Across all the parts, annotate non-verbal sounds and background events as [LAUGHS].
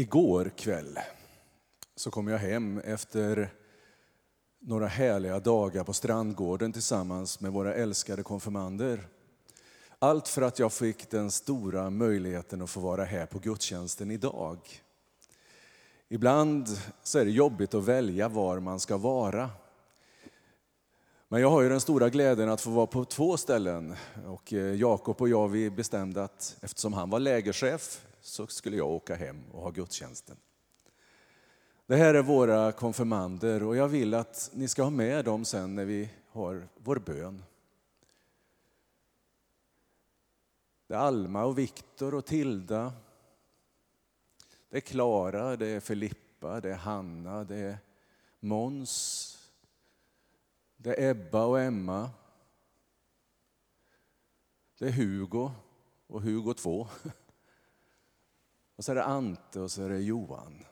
Igår kväll så kom jag hem efter några härliga dagar på Strandgården tillsammans med våra älskade konfirmander. Allt för att jag fick den stora möjligheten att få vara här på gudstjänsten idag. Ibland så är det jobbigt att välja var man ska vara. Men jag har ju den stora glädjen att få vara på två ställen. Och eh, Jakob och jag vi bestämde att eftersom han var lägerchef så skulle jag åka hem och ha gudstjänsten. Det här är våra konfirmander och jag vill att ni ska ha med dem sen när vi har vår bön. Det är Alma och Viktor och Tilda. Det är Klara, det är Filippa, det är Hanna, det är Måns. Det är Ebba och Emma. Det är Hugo och Hugo 2. [LAUGHS] Och så är det Ante och så är det Johan.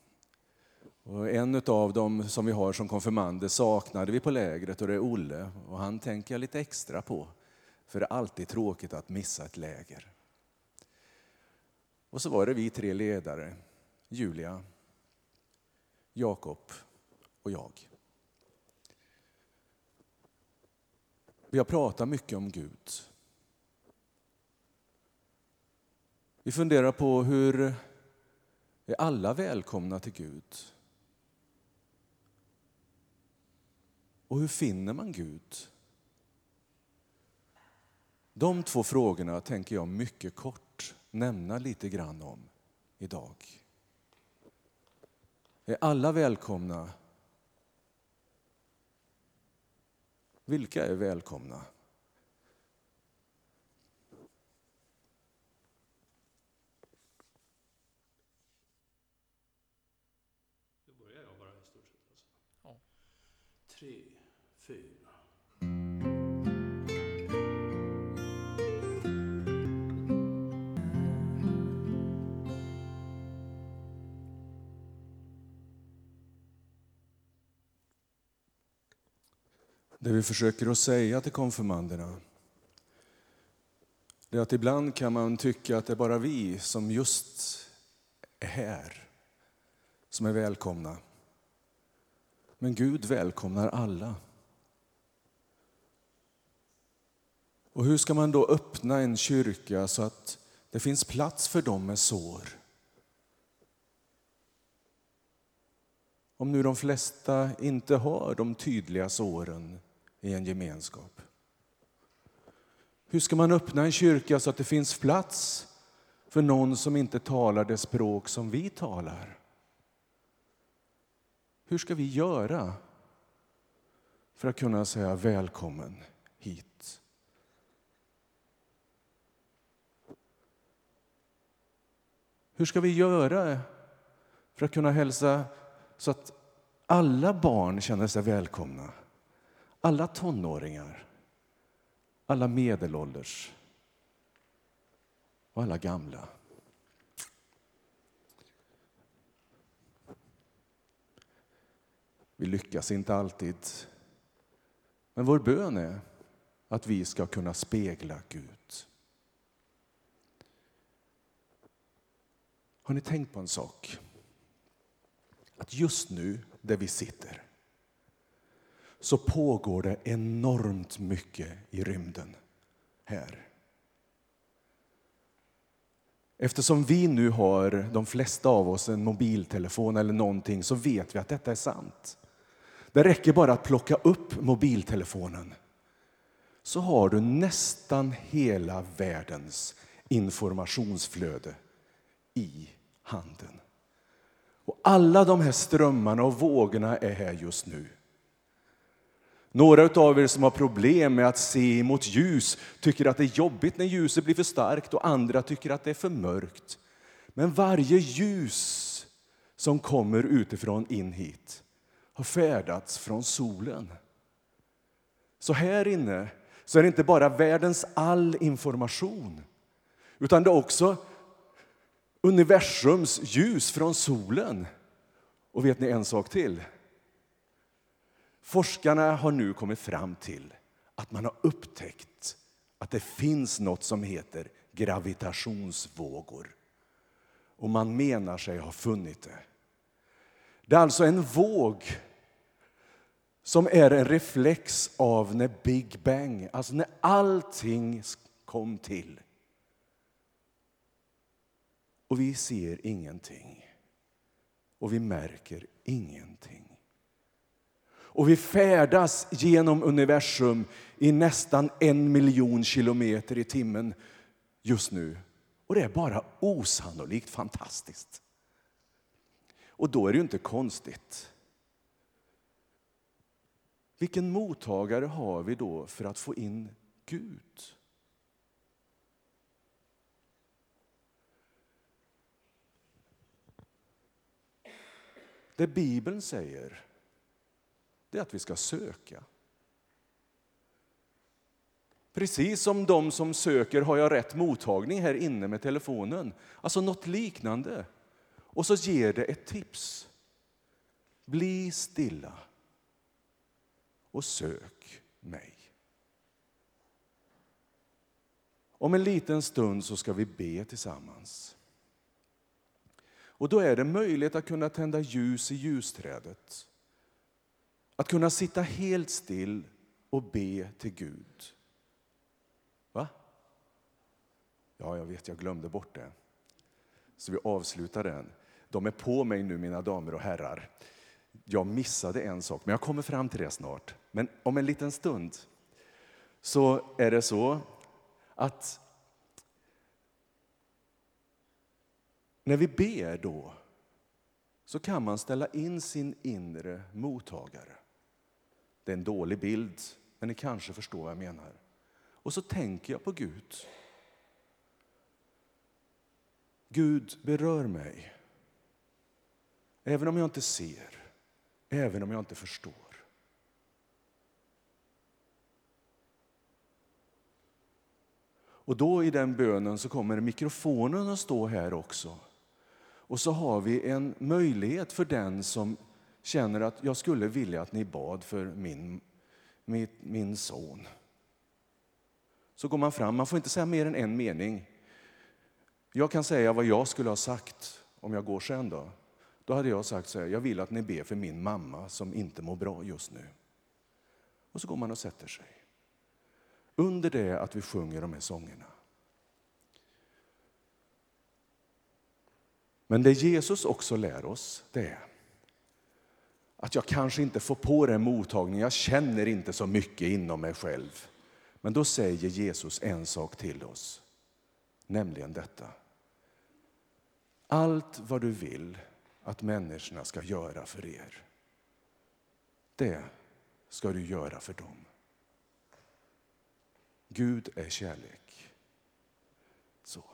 Och en av dem som vi har som konfirmander saknade vi på lägret och det är Olle. Och han tänker jag lite extra på, för det är alltid tråkigt att missa ett läger. Och så var det vi tre ledare, Julia, Jakob och jag. Vi har pratat mycket om Gud. Vi funderar på hur är alla välkomna till Gud? Och hur finner man Gud? De två frågorna tänker jag mycket kort nämna lite grann om idag. Är alla välkomna? Vilka är välkomna? Tre, fyra. Det vi försöker att säga till konfirmanderna det är att ibland kan man tycka att det är bara vi som just är här som är välkomna. Men Gud välkomnar alla. Och hur ska man då öppna en kyrka så att det finns plats för dem med sår? Om nu de flesta inte har de tydliga såren i en gemenskap. Hur ska man öppna en kyrka så att det finns plats för någon som inte talar det språk som vi talar? Hur ska vi göra för att kunna säga välkommen hit? Hur ska vi göra för att kunna hälsa så att alla barn känner sig välkomna? Alla tonåringar, alla medelålders och alla gamla. Vi lyckas inte alltid. Men vår bön är att vi ska kunna spegla Gud. Har ni tänkt på en sak? Att just nu, där vi sitter, så pågår det enormt mycket i rymden här. Eftersom vi nu har, de flesta av oss, en mobiltelefon eller någonting så vet vi att detta är sant. Det räcker bara att plocka upp mobiltelefonen så har du nästan hela världens informationsflöde i handen. Och alla de här strömmarna och vågorna är här just nu. Några av er som har problem med att se mot ljus tycker att det är jobbigt när ljuset blir för starkt och andra tycker att det är för mörkt. Men varje ljus som kommer utifrån in hit har färdats från solen. Så här inne så är det inte bara världens all information utan det är också universums ljus från solen. Och vet ni en sak till? Forskarna har nu kommit fram till att man har upptäckt att det finns något som heter gravitationsvågor. och man menar sig ha funnit det. Det är alltså en våg som är en reflex av när Big Bang, alltså när allting kom till. Och vi ser ingenting. Och vi märker ingenting. Och vi färdas genom universum i nästan en miljon kilometer i timmen just nu. Och det är bara osannolikt fantastiskt. Och då är det ju inte konstigt. Vilken mottagare har vi då för att få in Gud? Det Bibeln säger det är att vi ska söka. Precis som de som söker har jag rätt mottagning här inne med telefonen. Alltså något liknande. Och så ger det ett tips. Bli stilla och sök mig. Om en liten stund så ska vi be tillsammans. Och då är det möjligt att kunna tända ljus i ljusträdet. Att kunna sitta helt still och be till Gud. Va? Ja, jag vet, jag glömde bort det. Så vi avslutar den. De är på mig nu, mina damer och herrar. Jag missade en sak, men jag kommer fram till det snart. Men om en liten stund så är det så att när vi ber då så kan man ställa in sin inre mottagare. Det är en dålig bild, men ni kanske förstår vad jag menar. Och så tänker jag på Gud. Gud berör mig. Även om jag inte ser, även om jag inte förstår. Och då i den bönen så kommer mikrofonen att stå här också. Och så har vi en möjlighet för den som känner att jag skulle vilja att ni bad för min, min, min son. Så går man fram, man får inte säga mer än en mening. Jag kan säga vad jag skulle ha sagt om jag går sen då. Då hade jag sagt så här, jag vill att ni ber för min mamma som inte mår bra just nu. Och så går man och sätter sig. Under det att vi sjunger de här sångerna. Men det Jesus också lär oss, det är att jag kanske inte får på den mottagningen, jag känner inte så mycket inom mig själv. Men då säger Jesus en sak till oss, nämligen detta. Allt vad du vill att människorna ska göra för er. Det ska du göra för dem. Gud är kärlek. Så.